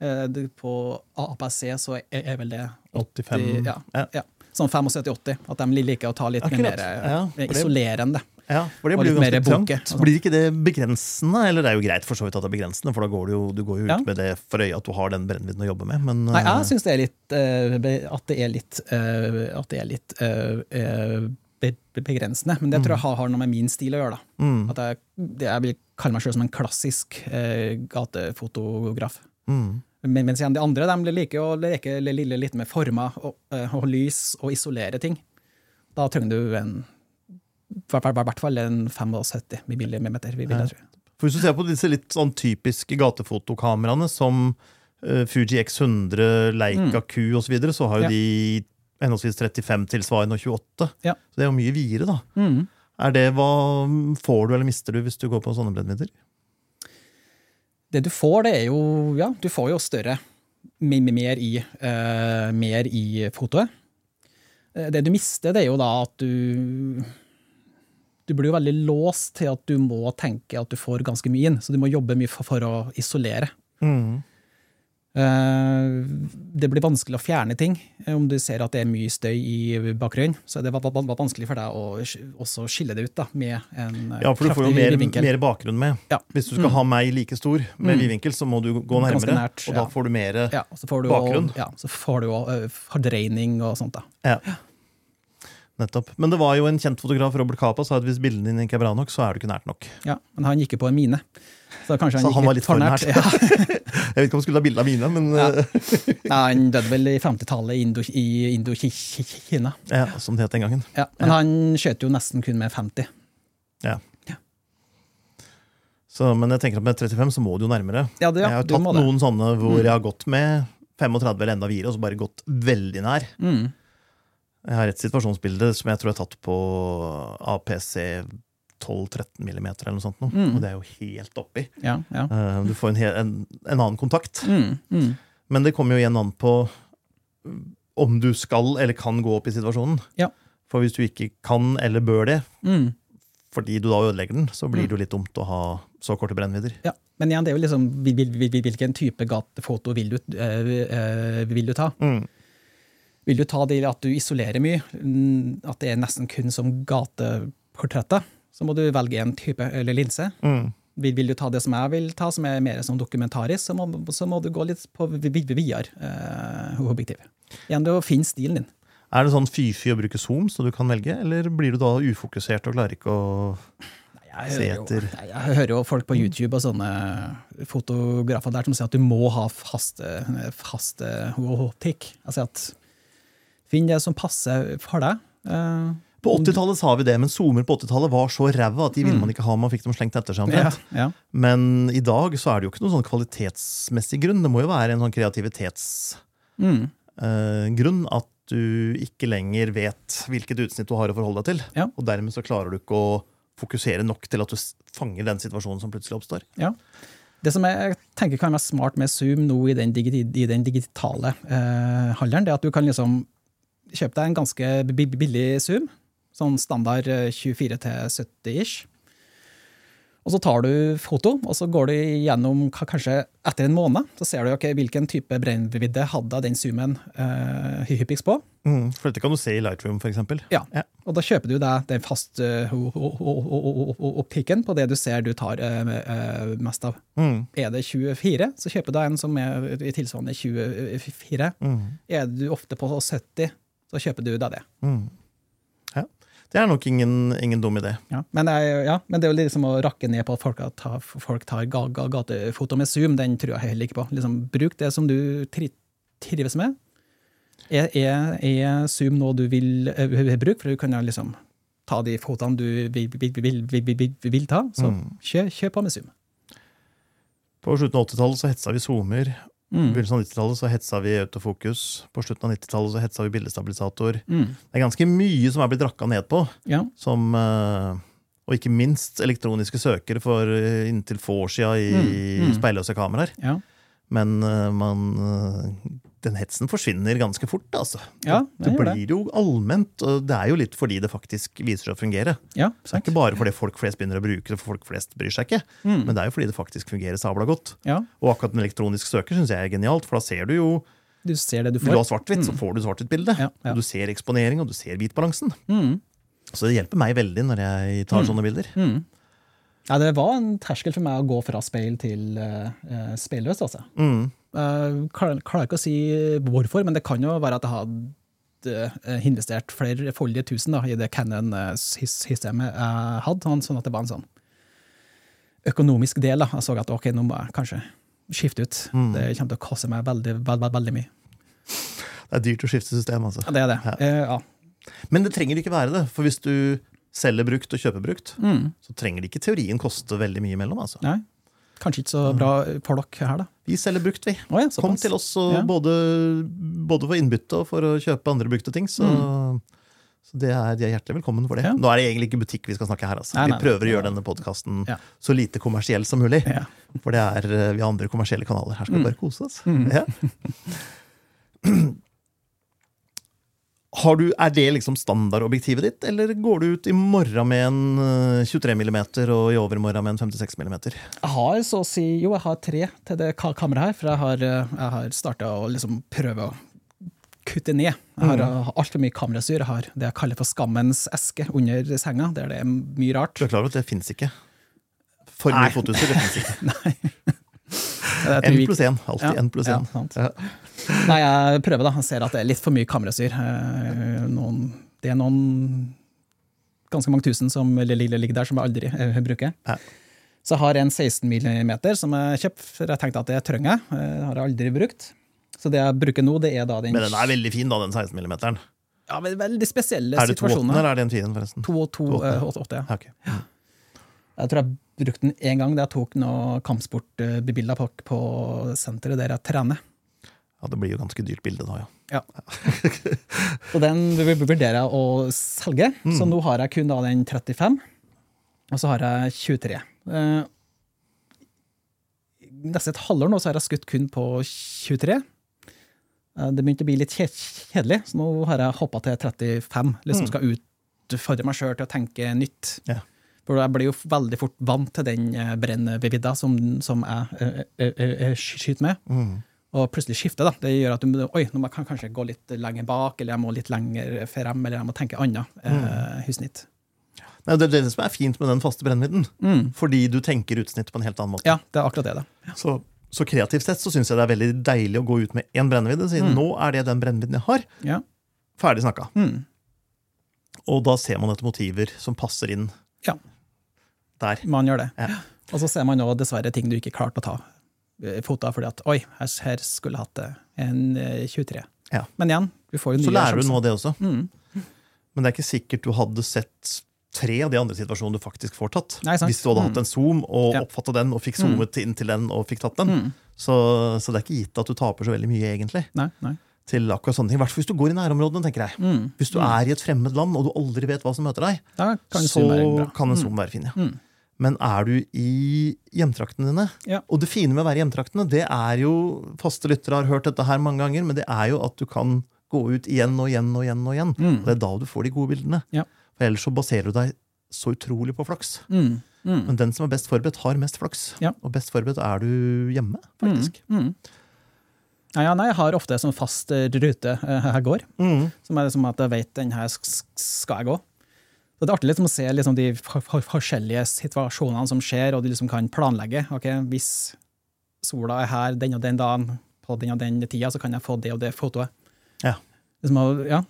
Eh, på APC så er, er vel det 85 ja, Ja. ja. Sånn 75-80. At de liker å ta litt Akkurat. mer eh, Ja, isolerende. Ja, for det blir jo ganske trangt. altså. Blir ikke det begrensende? Eller det er jo greit for så vidt at det er begrensende, for da går du jo, du går jo ut Ja. med det for øye at du har den brennvidden å jobbe med. Men Nei, eh, jeg syns det er litt eh, At det er litt, eh, at det er litt eh, eh, be- be- begrensende. Men det tror jeg har, har noe med min stil å gjøre. mm, At jeg, det jeg vil kalle meg selv som en klassisk eh, gatefotograf. mm, Men, mens igjen de andre de liker å leke li- li- litt med former og, eh, og lys og isolere ting. Da trenger du en i hvert fall- en 75 millimeter, vil jeg tro. For Hvis du ser på disse litt sånn typiske gatefotokameraene som uh, Fuji X100, Leica Q osv., så, videre, så har jo Mm. Ja. de henholdsvis 35 tilsvarende og 28. Ja. Så det er jo mye videre, da. Mm. Er det Hva får du eller mister du hvis du går på sånne brennvidder? Det du får, det er jo Ja, du får jo større me- me- Mer i, uh, mer i fotoet. Eh, Det du mister, det er jo da at du Du blir jo veldig låst til at du må tenke at du får ganske mye inn, så du må jobbe mye for, for å isolere. Mm. Eh, Det blir vanskelig å fjerne ting. Eh, Om du ser at det er mye støy i bakgrunnen, så er det va- va- va- vanskelig for deg å også skille det ut da, med en eh, Ja, for du får jo mer, mer bakgrunn med. Ja. Hvis du skal ha meg like stor med Mm. vidvinkel, så må du gå nærmere, nært, og da får du mer Ja, får du Bakgrunn. Jo, ja, så får du jo fordreining og sånt. da. Ja. Nettopp. Men det var jo en kjent fotograf, Robert Capa, sa at hvis bildene dine ikke er bra nok, så er du ikke nært nok. Ja, Men han gikk jo på en mine. Så han Så han var litt for nært. Ja. Jeg vet ikke om han skulle ha bilde av mine, men Ja. eh, Nei, han døde vel i 50-tallet i Indokina. ja, som det het den gangen. Ja, men han skjøt jo nesten kun med 50. Så, men jeg tenker at med 35 så må du jo nærmere. Ja, det, jeg har du tatt noen sånne hvor jeg har gått med 35 eller enda videre, og så bare gått veldig nær. Mm. Jeg har et situasjonsbilde som jeg tror har tatt på APC 12-13 millimeter eller noe sånt. Nå. Mm. Og det er jo helt oppi. Ja, ja. Eh, Du får en, en, en annen kontakt. Mm, mm. Men det kommer jo igjen an på om du skal eller kan gå opp i situasjonen. Ja. For hvis du ikke kan eller bør det, Mm. fordi du da ødelegger den, så blir det jo litt dumt å ha så korte brennvidder. Ja, men igjen, det er jo liksom vil- vil- vil- hvilken type gatefoto vil du, øh, øh, vil du ta? Mm. Vil du ta det at du isolerer mye, mm, at det er nesten kun som gateportretter, så må du velge en type eller linse. Mm. Vil, vil du ta det som jeg vil ta, som er mer som dokumentarisk, så må, så må du gå litt på vi- vi- videre eh, objektiv. Igjen, du finner stilen din. Er det sånn fy-fy å bruke zoom, så du kan velge, eller blir du da ufokusert og klarer ikke å Jeg Se hører, jo, etter. jeg, jeg hører jo folk på YouTube og sånne fotografer der som sier at du må ha faste, faste optikk. Altså at Finn det som passer for deg. Uh, På 80-tallet sa vi det, men zoomer på 80-tallet var så ræva at de ville man ikke ha. Man fikk dem slengt etter seg. Mm. ja, ja. Men i dag så er det jo ikke noen sånn kvalitetsmessig grunn. Det må jo være en sånn kreativitetsgrunn. Mm. at du ikke lenger vet hvilket utsnitt du har å forholde deg til. Ja. Og dermed så klarer du ikke å fokusere nok til at du fanger den situasjonen som plutselig oppstår. Ja. Det som jeg tenker kan være smart med Zoom nå i den, digi i den digitale eh, handelen, det er at du kan liksom kjøpe deg en ganske billig Zoom, sånn standard eh, 24 til 70 ish. Og så tar du foto, og så går du gjennom kanskje etter en måned, så ser du okay, hvilken type brennvidde hadde den zoomen uh, hyppigst på. Mm, for dette kan du se i Lightroom, eksempel. Ja. Ja. Og da kjøper du deg den faste ho- optikken på det du ser du tar eh, eh, mest av. Mm, Er det 24, så kjøper du en som er i tilsvarende 24. mm, Er du ofte på 70, så kjøper du da det. mm. Ja. Det er nok ingen, ingen dum idé. Ja. Men, jeg, ja, men det er jo liksom å rakke ned på at folk tar, folk tar ga, ga, gatefoto med zoom, den tror jeg heller ikke på. Liksom, bruk det som du tri, trives med. Er, er, er zoom noe du vil eh, bruke, for du kan liksom ta de fotoene du vil, vil, vil, vil, vil, vil ta, så Mm. kjør, kjør på med zoom. På slutten av 80-tallet så hetsa vi zoomer. Mm. begynnelsen av 90-tallet så hetsa vi autofokus. På slutten av 90-tallet så hetsa vi bildestabilisator. Mm. Det er ganske mye som er blitt rakka ned på. Ja. Som, eh, og ikke minst elektroniske søkere for eh, inntil få år sia i Mm, mm. speilløse kameraer. Ja. Men eh, man Den hetsen forsvinner ganske fort, altså. Ja, det det gjør det. blir jo allment, og det er jo litt fordi det faktisk viser seg å fungere. ja, Så det er ikke bare fordi folk flest begynner å bruke det, for folk flest bryr seg ikke. Mm. Men det er jo fordi det faktisk fungerer sabla godt. ja. Og akkurat en elektronisk søker syns jeg er genialt, for da ser du jo Du ser det du Vil du ha svart-hvitt, så får du svart-hvitt-bilde. Ja, ja. Du ser eksponering, og du ser hvitbalansen. Mm. Så det hjelper meg veldig når jeg tar sånne bilder. Mm. Ja, det var en terskel for meg å gå fra speil til uh, speilløst, altså. Mm. Uh, klarer, klarer ikke å si hvorfor, men det kan jo være at jeg hadde eh, investert flerfoldige tusen da, i det Canon-systemet jeg hadde, sånn- sånn at det var en sånn økonomisk del. Da. Jeg så at ok, nå må jeg kanskje skifte ut. Mm. Det kommer til å koste meg veldig, veldig, veldig mye. Det er dyrt å skifte system, altså. Ja, det er det. Ja. Eh, ja. Men det trenger ikke være det. For hvis du selger brukt og kjøper brukt, Mm. så trenger det ikke teorien koste veldig mye imellom. Altså. Nei. Kanskje ikke så bra for dere her, da. Vi selger brukt, vi. Oh, ja, Kom til oss Ja. både, både for innbytte og for å kjøpe andre brukte ting. Så, Mm. Så det er, de er hjertelig velkommen for det. Ja. Nå er det egentlig ikke butikk vi skal snakke her. Altså. Nei, nei, vi prøver nei. å gjøre denne podkasten så lite kommersiell som mulig. For det er, eh, vi har andre kommersielle kanaler. Her skal vi bare kose oss. Mm. Du, er det liksom standardobjektivet ditt, eller går du ut i morgen med en eh, 23 mm og i overmorgen med en 56 mm? Jeg har så å si Jo, jeg har tre til det kameraet her, for jeg har, eh, jeg har starta å liksom prøve å kutte ned. Jeg har mm. altfor mye kamerasyr. Jeg har det jeg kaller for skammens eske under senga, der det er mye rart. Du er klar over at det fins ikke? For mye Nei. fotoutstyr, det fins ikke. Tror N pluss én. Alltid Ja, N pluss én. Ja. Nei, jeg prøver, da. Jeg ser at det er litt for mye kamerasyr. Eh, Noen, det er noen ganske mange tusen som li- li- ligger der, som jeg aldri eh, bruker. Ja. Så jeg har en 16 mm som jeg kjøpte, for jeg tenkte at det trenger jeg. Eh, Det har jeg aldri brukt. Så det jeg bruker nå, det er da den Men den er veldig fin, da, den 16 mm. ja, men veldig spesielle Er det 2,8 eller er det en 4, forresten? 2 og 2,8, ja. Okay. Ja. Jeg tror jeg brukte den én gang da jeg tok noen kampsportbilder på, på senteret der jeg trener. Ja, Det blir jo ganske dyrt bilde da, ja. Ja. og den vurderer jeg å selge. Så nå har jeg kun da den 35, og så har jeg 23. Eh, Nesten et halvår nå så har jeg skutt kun på 23. Eh, Det begynte å bli litt kjedelig, så nå har jeg hoppa til 35. Liksom skal utfordre meg sjøl til å tenke nytt. Ja. For jeg blir jo veldig fort vant til den eh, brennvidda som, som jeg eh, eh, eh, skyter med Mm. og plutselig skifter, Da. Det gjør at du oi, nå må jeg kanskje gå litt lenger bak, eller jeg må litt lenger frem, eller jeg må tenke annet eh, husnitt. Nei, det er det som er fint med den faste brennvidden. Fordi du tenker utsnitt på en helt annen måte. Ja, det er akkurat det. da. Så, så kreativt sett så syns jeg det er veldig deilig å gå ut med én brennvidde, siden nå er det den brennvidden jeg har. Ja. Ferdig snakka. Mm. Og da ser man etter motiver som passer inn ja, der. man gjør det. Ja. Og så ser man òg dessverre ting du ikke klarte å ta fot av, fordi at oi, her, her skulle jeg hatt eh, en eh, 23. Ja. Men igjen, du får jo nye Så lærer du nå det også. Mm. Men det er ikke sikkert du hadde sett tre av de andre situasjonene du faktisk får tatt. Nei. Hvis du hadde hatt en zoom og Ja. oppfatta den, og fikk zoomet inn til den og fikk tatt den. Mm. Så, så det er ikke gitt at du taper så veldig mye, egentlig. Nei, nei. til akkurat sånne ting. I hvert fall hvis du går i nærområdene, tenker jeg. Mm. Hvis du er i et fremmed land og du aldri vet hva som møter deg, kan så kan en zoom være fin. Ja. Mm. Men er du i hjemtraktene dine, Ja. og det fine med å være i hjemtraktene, det er jo Faste lyttere har hørt dette her mange ganger, men det er jo at du kan gå ut igjen og igjen og igjen. Og igjen. Mm. Og det er da du får de gode bildene. Ja. For ellers så baserer du deg så utrolig på flaks. Mm. Mm. Men den som er best forberedt, har mest flaks. Ja. Og best forberedt er du hjemme, faktisk. Mm. Ja, ja, nei, jeg har ofte sånn fast eh, rute eh, jeg går, Mm. som er liksom at jeg vet den her skal jeg gå. Så det er artig liksom å se liksom de for- for- forskjellige situasjonene som skjer, og du liksom kan planlegge. ok, Hvis sola er her den og den dagen, på den og den tida, så kan jeg få det og det fotoet. Ja. Liksom, ja,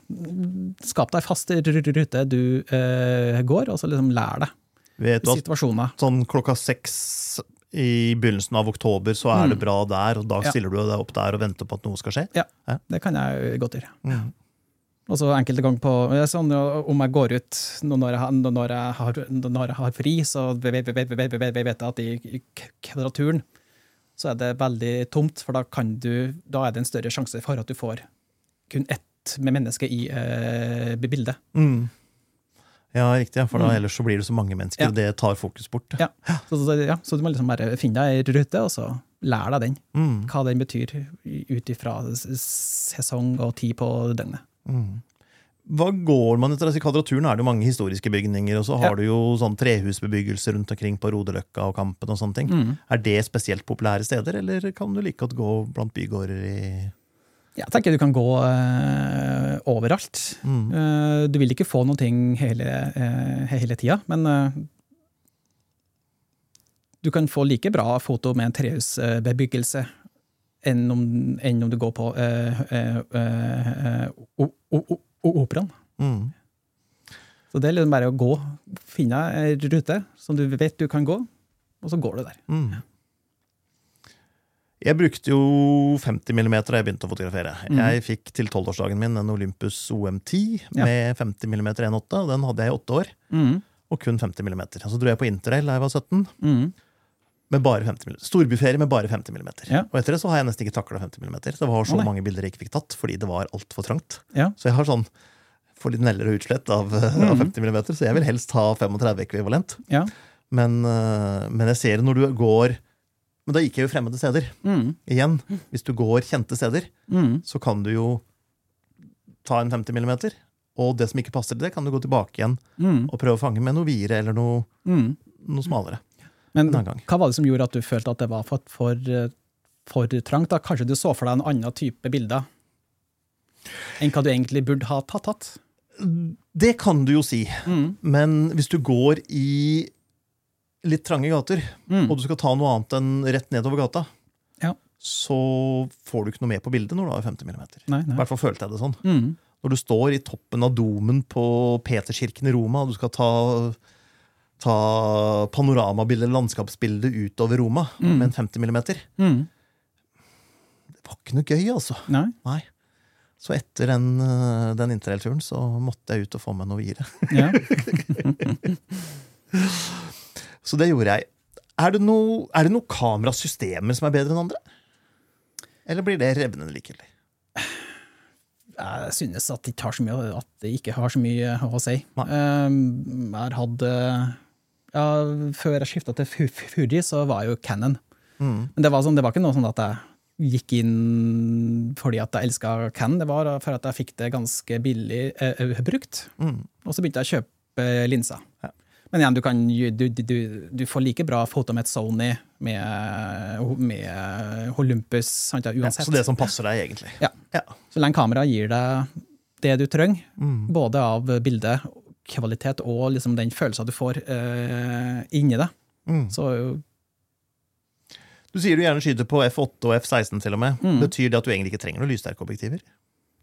Skap deg fast rute du eh, går, og så liksom lær deg Vet du at situasjoner. sånn klokka seks i begynnelsen av oktober, så er det Mm. bra der, og da Ja. stiller du deg opp der og venter på at noe skal skje. Ja, Ja. det kan jeg godt gjøre. Mm. Og så enkelte ganger på sånn, Om jeg går ut når jeg, når jeg, har, når jeg har fri, så vet jeg at i kvadraturen så er det veldig tomt, for da, kan du, da er det en større sjanse for at du får kun ett med menneske i eh, bildet. Mm. Ja, riktig, for da, Mm. ellers så blir det så mange mennesker, Ja. og det tar fokus bort. Ja. Så, så, ja, så du må liksom bare finne deg ei rute, og så lære deg den. Mm. Hva den betyr ut ifra sesong og tid på døgnet. Mm. Hva går man etter? Altså, I Kvadraturen er det mange historiske bygninger, og så har Ja. du jo sånn trehusbebyggelse rundt omkring på Rodeløkka og Kampen og sånne ting. Mm. Er det spesielt populære steder, eller kan du like godt gå blant bygårder i Jeg tenker du kan gå uh, overalt. mm. Uh, du vil ikke få ting hele, uh, hele tida, men du kan få like bra foto med en trehusbebyggelse enn om, enn om du går på eh, eh, eh, operaen. Mm. Så det er liksom bare å gå, finne ei rute som du vet du kan gå, og så går du der. Mm. Jeg brukte jo 50 mm da jeg begynte å fotografere. Mm. Jeg fikk til tolvårsdagen min en Olympus OM10 Ja. med 50 mm 1.8, og den hadde jeg i åtte år. Mm. Og kun 50 mm. Så dro jeg på interrail da jeg var 17, Mm. Med bare 50 mm. Storbyferie med bare 50 mm. Ja. Og etter det så har jeg nesten ikke takla 50 mm. Det var så nei. mange bilder jeg ikke fikk tatt fordi det var altfor trangt. Ja. Så jeg har sånn får litt neller og utslett av, mm. av 50 mm, så jeg vil helst ha 35 ekvivalent. Ja. Men, eh, men jeg ser når du går Men da gikk jeg jo fremmede steder. Mm. Igjen, hvis du går kjente steder, Mm. så kan du jo ta en 50 mm, og det som ikke passer til det, kan du gå tilbake igjen Mm. og prøve å fange med noe videre eller noe, Mm. noe smalere. Men hva var det som gjorde at du følte at det var for, for, for trangt? da? Kanskje du så for deg en annen type bilder enn hva du egentlig burde ha tatt? tatt? Det kan du jo si, Mm. men hvis du går i litt trange gater, Mm. og du skal ta noe annet enn rett nedover gata, Ja. så får du ikke noe med på bildet når du har 50 mm. Nei, I hvert fall følte jeg det sånn. Mm. Når du står i toppen av domen på Peterskirken i Roma, og du skal ta, ta panoramabildet, landskapsbildet, utover Roma Mm. med en 50 millimeter. Mm. det var ikke noe gøy, altså. Nei. Nei. Så etter den, eh, den interrailturen så måtte jeg ut og få meg noe videre. Ja. Så det gjorde jeg. Er det noe, er det noen kamerasystemer som er bedre enn andre? Eller blir det revnende likegyldig? Jeg synes at det, ikke har så mye, at det ikke har så mye å si. Nei. Um, jeg har hatt eh, ja, Før jeg skifta til Fu- Fu- Fuji, så var jeg jo Canon. Mm. Men det var, sånn, det var ikke noe sånn at jeg gikk inn fordi at jeg elska Canon. Det var for at jeg fikk det ganske billig eh, eh, brukt. Mm. Og så begynte jeg å kjøpe linser. Ja. Men igjen, du, kan, du, du, du, får like bra foto med et Sony med, med Olympus, sant, ja, uansett. så det som passer deg, egentlig. Ja. Ja. Så lenge kameraet gir deg det du trenger, Mm. både av bilde, kvalitet og liksom den følelsen du får eh, inni det, Mm. så Du sier du gjerne skyter på F8 og F16 til og med. Mm. Betyr det at du egentlig ikke trenger noen lyssterke objektiver?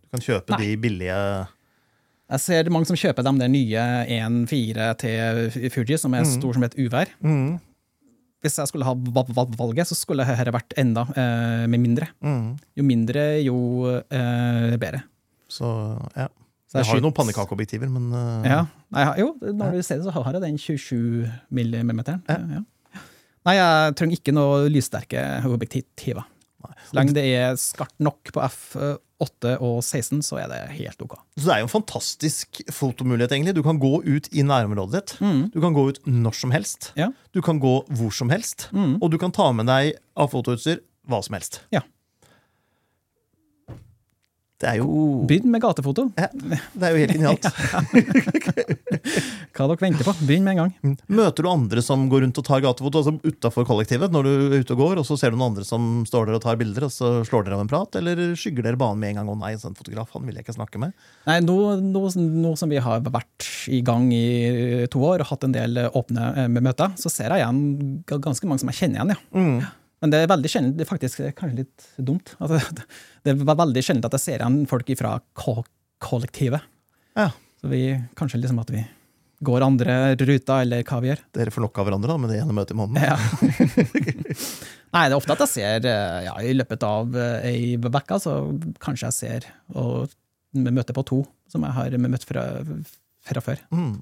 Du kan kjøpe Nei. de billige Jeg ser det mange som kjøper de der nye 1.4 til Fuji, som er Mm. stor som et uvær. mm. Hvis jeg skulle ha val- val- valget, så skulle dette vært enda eh, med mindre. Mm. Jo mindre, jo eh, bedre. Så ja. Så Jeg har jo noen pannekakeobjektiver, men uh, Ja. Nei, jo, når du ser det, så har jeg den 27 mm. Ja. Ja. Nei, jeg trenger ikke noe lyssterke objektiver. Så lenge det er skarpt nok på F8 og 16, så er det helt ok. Så det er jo en fantastisk fotomulighet, egentlig. Du kan gå ut i nærområdet ditt. Mm. Du kan gå ut når som helst. Ja. Du kan gå hvor som helst. Mm. Og du kan ta med deg av fotoutstyr hva som helst. Ja. Det er jo, Begynn med gatefoto. ja, det er jo helt genialt. Hva dere venter på? Begynn med en gang. Møter du andre som går rundt og tar gatefoto altså utafor kollektivet, når du er ute og går, og så ser du noen andre som står der og tar bilder, og så slår dere av en prat, eller skygger dere banen med en gang? Å nei, en sånn fotograf, han vil jeg ikke snakke med. Nei, nå, nå, nå som vi har vært i gang i to år og hatt en del åpne eh, møter, så ser jeg igjen ganske mange som jeg kjenner igjen, ja. Mm. Men det er veldig sjelden, det er faktisk kanskje litt dumt. Altså, det er veldig sjelden at jeg ser igjen folk fra ko kollektivet. Ja. Så vi, kanskje liksom at vi går andre ruter, eller hva vi gjør. Dere får nok av hverandre da, med det ene møtet i måneden. Ja. Nei, det er ofte at jeg ser eh, ja, i løpet av eh, ei uke, så kanskje jeg ser og møter på to som jeg har møtt fra, fra før. Mm.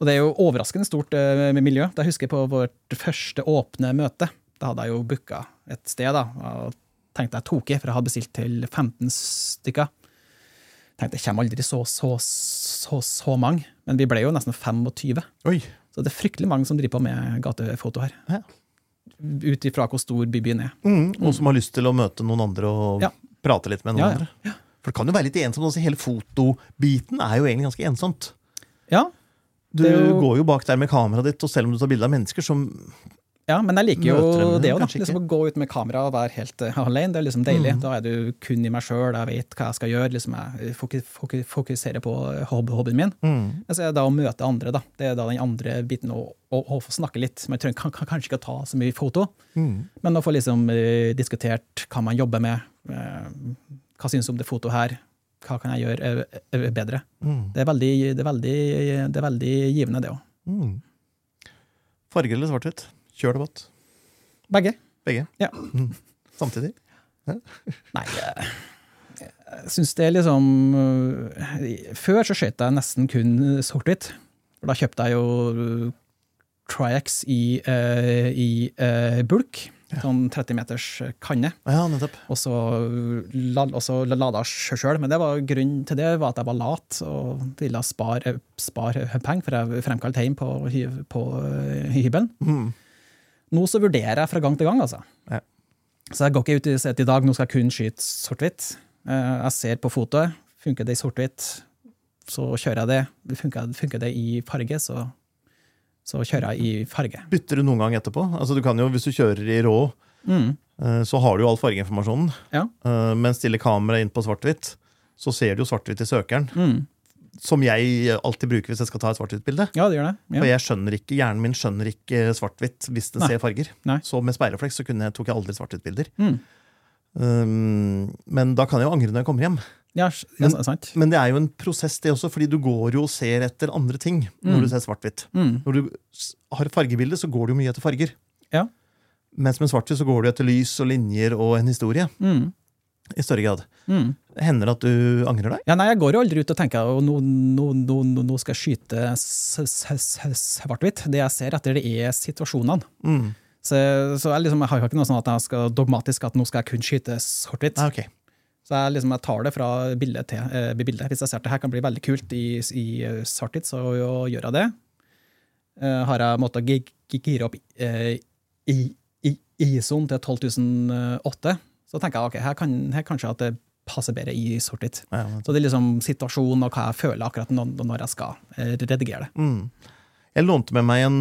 Og det er jo overraskende stort eh, med miljø. Jeg husker på vårt første åpne møte. Da hadde jeg jo booka et sted, da, og tenkte jeg tok i, for jeg hadde bestilt til 15 stykker. Tenkte jeg kommer aldri så, så, så, så mange, men vi ble jo nesten 25. Oi. Så det er fryktelig mange som driver på med gatefoto her. Ja. Ut ifra hvor stor bybyen er. Mm. Og som har lyst til å møte noen andre og Ja. prate litt med noen Ja, andre. For det kan jo være litt ensomt. Også. Hele fotobiten er jo egentlig ganske ensomt. Ja, Du jo- går jo bak der med kameraet ditt, og selv om du tar bilde av mennesker som ja, men jeg liker jo det òg. Liksom å gå ut med kamera og være helt uh, alene. Det er liksom deilig. Da er du kun i meg sjøl, jeg vet hva jeg skal gjøre. Liksom jeg foku- fokuserer på hob- hobbyen min. mm. Altså, da å møte andre, da. Det er da den andre biten å, å, å få snakke litt. Man trenger kan, kan, kanskje ikke ta så mye foto, Mm. men å få liksom uh, diskutert hva man jobber med. Uh, hva syns du om det fotoet her? Hva kan jeg gjøre eh, eh, bedre? Mm. Det er veldig, det er veldig, det er veldig givende, det òg. Mm. Farge eller svart-hvitt? Kjør vått? Begge. Begge. Ja. Mm. Samtidig. Nei, jeg, jeg syns det er liksom øh, Før så skjøt jeg nesten kun sort-hvitt. For da kjøpte jeg jo øh, Triax i, uh, i uh, bulk. Sånn 30 meters kanne. Ja. Og så, la, og så lada jeg sjøl. Men det var grunnen til det var at jeg var lat og ville spare, spar penger, for jeg fremkalte hjem på, på hybelen. Mm. Nå så vurderer jeg fra gang til gang, altså. Ja. Så jeg går ikke ut i at i dag, nå skal jeg kun skyte sort-hvitt. Eh, Jeg ser på fotoet, funker det i sort-hvitt, så kjører jeg det. Funker, funker det i farge, så, så kjører jeg i farge. Bytter du noen gang etterpå? Altså, du kan jo, Hvis du kjører i rå, Mm. eh, så har du jo all fargeinformasjonen. Ja. Eh, Men stiller kameraet inn på svart-hvitt, så ser du jo svart-hvitt i søkeren. Mm. Som jeg alltid bruker hvis jeg skal ta et svart-hvitt-bilde. Ja, det gjør det. For Ja. jeg skjønner ikke, Hjernen min skjønner ikke svart-hvitt hvis den Nei. ser farger. Nei. Så med speilrefleks så jeg, tok jeg aldri svart-hvitt-bilder. Mm. Um, men da kan jeg jo angre når jeg kommer hjem. Ja, Men- sant. Men det er jo en prosess, det også, fordi du går jo og ser etter andre ting når Mm. du ser svart-hvitt. Mm. Når du har fargebilde, så går du jo mye etter farger. Ja. Mens med svart-hvitt så går du etter lys og linjer og en historie. Mm. I større grad. Mm. Hender det at du angrer deg? Ja, nei, jeg går jo aldri ut og tenker at nå, nå, nå, nå- skal jeg skyte svart-hvitt. Det jeg ser etter, det er situasjonene. Mm. Så, så jeg, liksom, jeg har jo ikke noe sånn at jeg skal dogmatisk at nå skal jeg kun skyte svart-hvitt. Ah, okay. Så jeg, liksom, jeg tar det fra bilde til eh, bilde. Hvis jeg ser at det her kan bli veldig kult i, i eh, svart-hvitt, så gjør jeg det. Eh, har jeg måttet gi- gi- gire opp eh, i, i, ISO-en til 12008, så tenker jeg ok, her, kan, her kanskje at det passer bedre i sort-hvitt. Ja, ja. Så det er liksom situasjonen og hva jeg føler akkurat når, når jeg skal eh, redigere det. Mm. Jeg lånte med meg en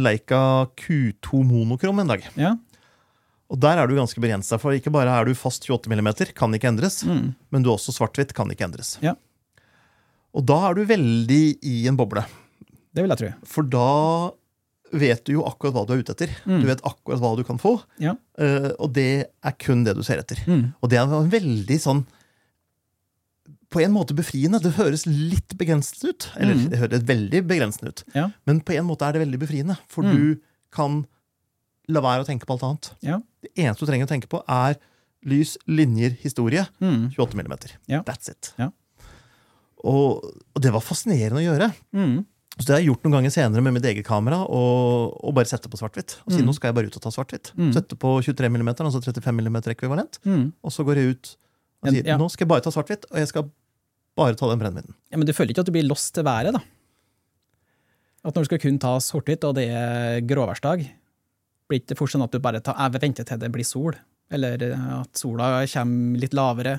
Leica Q2 monokrom en dag. Ja. Og der er du ganske begrensa, for ikke bare er du fast 28 mm, kan ikke endres, Mm. men du er også svart-hvitt, kan ikke endres. Ja. Og da er du veldig i en boble. Det vil jeg tro. For da vet du jo akkurat hva du er ute etter. Mm. Du vet akkurat hva du kan få, Ja. eh, og det er kun det du ser etter. Mm. Og det er en veldig sånn På en måte befriende. Det høres litt begrenset ut. Eller Mm. det høres veldig begrensende ut. Ja. Men på en måte er det veldig befriende, for Mm. du kan la være å tenke på alt annet. Ja. Det eneste du trenger å tenke på, er lys, linjer, historie. Mm. 28 mm. Ja. That's it. Ja. Og, og det var fascinerende å gjøre. Mm. Så det har jeg gjort noen ganger senere med mitt eget kamera, og, og bare sette på svart-hvitt. Og si Mm. nå skal jeg bare ut og ta svart-hvitt. Mm. Sette på 23 mm, altså 35 mm ekvivalent. Mm. Og så går jeg ut og sier ja. nå skal jeg bare ta svart-hvitt, og jeg skal bare ta den brennvidden. Ja, men du føler ikke at du blir lost til været, da? At når du skal kun ta sort-hvitt, og det er gråværsdag, blir det ikke fort sånn at du bare tar, jeg venter til det blir sol? Eller at sola kommer litt lavere?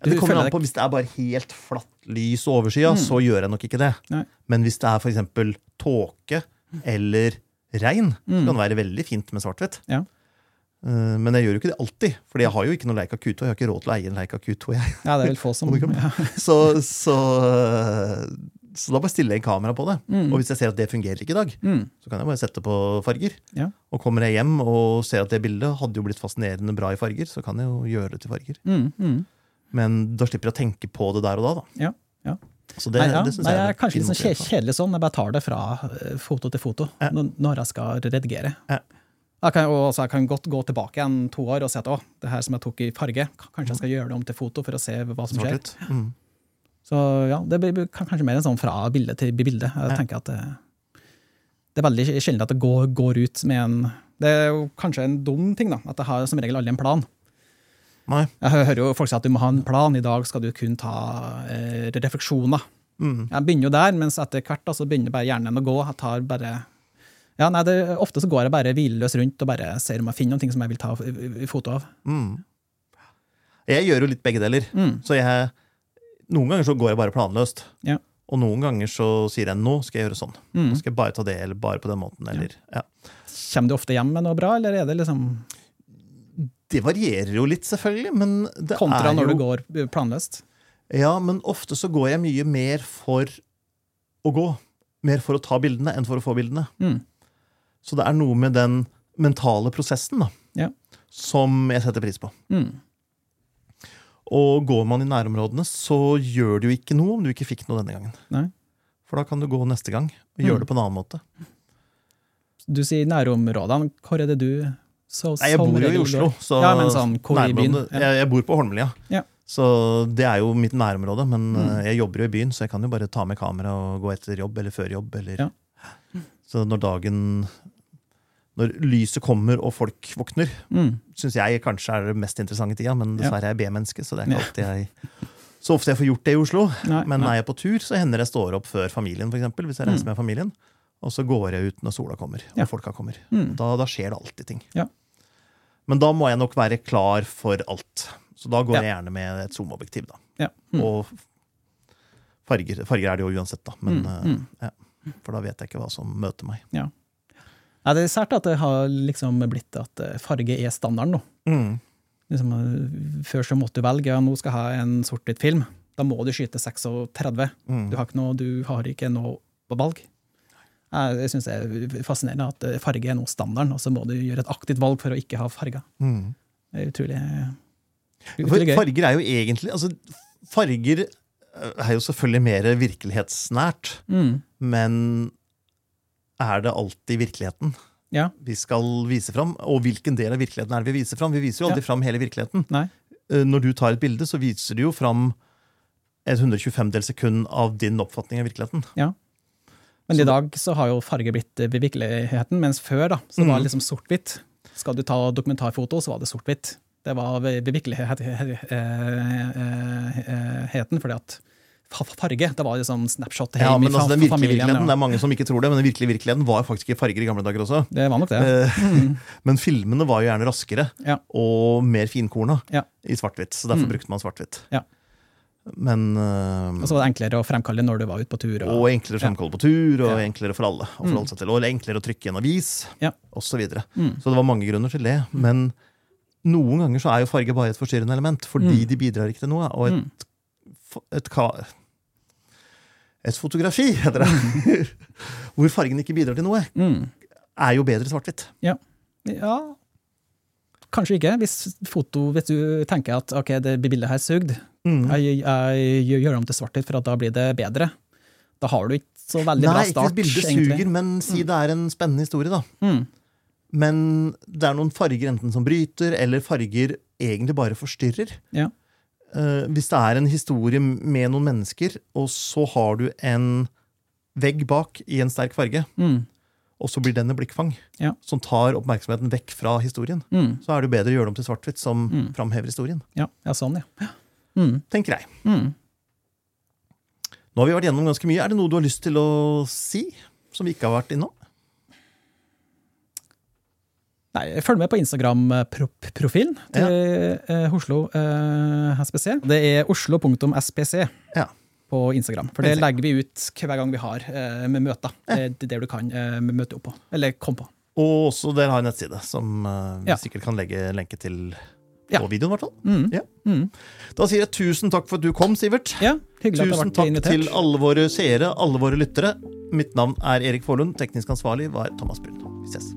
Ja, det kommer an på Hvis det er bare helt flatt lys og overskya, Mm. så gjør jeg nok ikke det. Nei. Men hvis det er f.eks. tåke eller regn, så Mm. kan det være veldig fint med svart-hvitt. Ja. Eh, Men jeg gjør jo ikke det alltid, for jeg har jo ikke noe Leica Q2. Jeg har ikke råd til å eie en Leica Q2. Jeg. Ja, det er vel få som. Så, så, så da bare stiller jeg kamera på det. Mm. Og hvis jeg ser at det fungerer ikke i dag, Mm. så kan jeg bare sette på farger. Ja. Og kommer jeg hjem og ser at det bildet hadde jo blitt fascinerende bra i farger, så kan jeg jo gjøre det til farger. Mm. Mm. Men da slipper jeg å tenke på det der og da. da. Ja, ja. Så det, Nei, ja. det synes Nei, jeg er er kanskje litt sånn kje- kjedelig sånn, jeg bare tar det fra eh, foto til foto Ja. når- jeg skal redigere. Ja. Jeg kan, også, jeg kan godt gå tilbake igjen to år og si at å, det her som jeg tok i farge, kanskje jeg skal gjøre det om til foto for å se hva som skjer. Mm. Så ja, det blir kanskje mer en sånn fra bilde til bilde. Jeg tenker at det, det er veldig sjelden at det går, går ut med en Det er jo kanskje en dum ting, da, at jeg har som regel aldri en plan. Nei. Jeg hører jo folk si at du må ha en plan. I dag skal du kun ta eh, refleksjoner. Mm. Jeg begynner jo der, mens etter hvert da, så begynner bare hjernen å gå. Jeg tar bare ja, nei, det, Ofte så går jeg bare hvileløs rundt og bare ser om jeg finner noe som jeg vil ta foto av. Mm. Jeg gjør jo litt begge deler. Mm. Så jeg, noen ganger så går jeg bare planløst. Ja. Og noen ganger så sier jeg nå skal jeg gjøre sånn. Mm. Nå skal jeg bare ta det, eller bare på den måten. Eller, ja. Kommer du ofte hjem med noe bra, eller er det liksom Det varierer jo litt, selvfølgelig. Men det kontra er jo, når du går planløst? Ja, men ofte så går jeg mye mer for å gå. Mer for å ta bildene enn for å få bildene. Mm. Så det er noe med den mentale prosessen da, Ja. som jeg setter pris på. Mm. Og går man i nærområdene, så gjør det jo ikke noe om du ikke fikk noe denne gangen. Nei. For da kan du gå neste gang og Mm. gjøre det på en annen måte. Du sier nærområdene. Hvor er det du så, Nei, jeg bor jo i Oslo, så Ja, men sånn, hvor i byen? Jeg, jeg bor på Holmlia. Ja. Så det er jo mitt nærområde. Men Mm. eh, jeg jobber jo i byen, så jeg kan jo bare ta med kamera og gå etter jobb eller før jobb. Eller. Ja. Så når dagen når lyset kommer og folk våkner, Mm. syns jeg kanskje er det mest interessante tida, men dessverre er jeg B-menneske, så det er ikke alltid jeg så ofte jeg får gjort det i Oslo. Nei, Men nei. er jeg på tur, så hender det jeg står opp før familien, for eksempel, hvis jeg reiser med familien. Og så går jeg ut når sola kommer, og Ja. folka kommer. Mm. Da, da skjer det alltid ting. Ja. Men da må jeg nok være klar for alt. Så da går Ja. jeg gjerne med et zoomobjektiv. da. Ja. Mm. Og farger, farger er det jo uansett, da. Men, Mm, mm. ja. For da vet jeg ikke hva som møter meg. Ja, det er sært at det har liksom blitt at eh, farge er standarden nå. Mm. Liksom, eh, før så måtte du velge ja, nå skal jeg ha en sort-hvitt film. Da må du skyte 36. Mm. Du har ikke noe, du har ikke noe på valg. Jeg, syns det er fascinerende at eh, farge er nå standarden, og så må du gjøre et aktivt valg for å ikke ha farger. Mm. Det er utrolig, utrolig gøy. farger er jo egentlig altså, Farger er jo selvfølgelig mer virkelighetsnært, Mm. men er det alltid virkeligheten Ja. vi skal vise fram? Og hvilken del av virkeligheten er det vi viser fram? Vi viser jo aldri Ja. fram hele virkeligheten. Nei. Eh, Når du tar et bilde, så viser du jo fram et 125-dels sekund av din oppfatning av virkeligheten. Ja. Men Så i dag så har jo farge blitt eh, virkeligheten, mens før da, så var det liksom sort-hvitt. Skal du ta dokumentarfoto, så var det sort-hvitt. Det var virkeligheten, fordi at farge, det var liksom snapshot Ja, men altså, den virkelige virkeligheten, Det er mange som ikke tror det, men den virkelige virkeligheten var faktisk ikke farger i gamle dager også. Det var nok det. Eh, Men filmene var jo gjerne raskere Ja. og mer finkorna Ja. i svart-hvitt. Så derfor Mm. brukte man svart-hvitt. Ja. Men uh, Og så var det enklere å fremkalle når du var ute på tur. Og enklere å fremkalle på tur, og enklere for alle å forholde seg til. Og enklere å trykke i en avis, Ja. og Så, videre. Mm. så det var mange grunner til det. Men noen ganger så er jo farge bare et forstyrrende element, fordi Mm. de bidrar ikke til noe. Og et, et, et, et fotografi, heter det, hvor fargen ikke bidrar til noe, Mm. er jo bedre svart-hvitt. Ja, kanskje ikke. Hvis, foto, hvis du tenker at ok, det bildet her sugde, Mm. jeg, jeg gjør om til svart-hvitt for at da blir det bedre. Da har du ikke så veldig Nei, bra ikke start, hvis bildet suger, men si det er en spennende historie, da. Mm. Men det er noen farger enten som bryter, eller farger egentlig bare forstyrrer. Ja. Eh, hvis det er en historie med noen mennesker, og så har du en vegg bak i en sterk farge, Mm. og så blir den et blikkfang Ja. som tar oppmerksomheten vekk fra historien, Mm. så er det bedre å gjøre det om til svart-hvitt, som Mm. framhever historien. Ja, ja, sånn, ja. Mm. Tenker jeg. Mm. Nå har vi vært gjennom ganske mye. Er det noe du har lyst til å si, som vi ikke har vært innom? Nei, følg med på Instagram-profilen til eh, Oslo eh, SPC. Det er oslo.spc Ja. på Instagram. For det legger vi ut hver gang vi har eh, med møter. Det er der du kan eh, møte opp på. Eller komme på. Og også dere har en nettside som eh, vi Ja. sikkert kan legge lenke til Ja. på videoen. i hvert fall. Mm. Ja. Mm. Da sier jeg tusen takk for at du kom, Sivert. Ja, hyggelig at jeg Tusen takk invitert. til alle våre seere, alle våre lyttere. Mitt navn er Erik Forlund. Teknisk ansvarlig var Thomas Brun. Vi ses.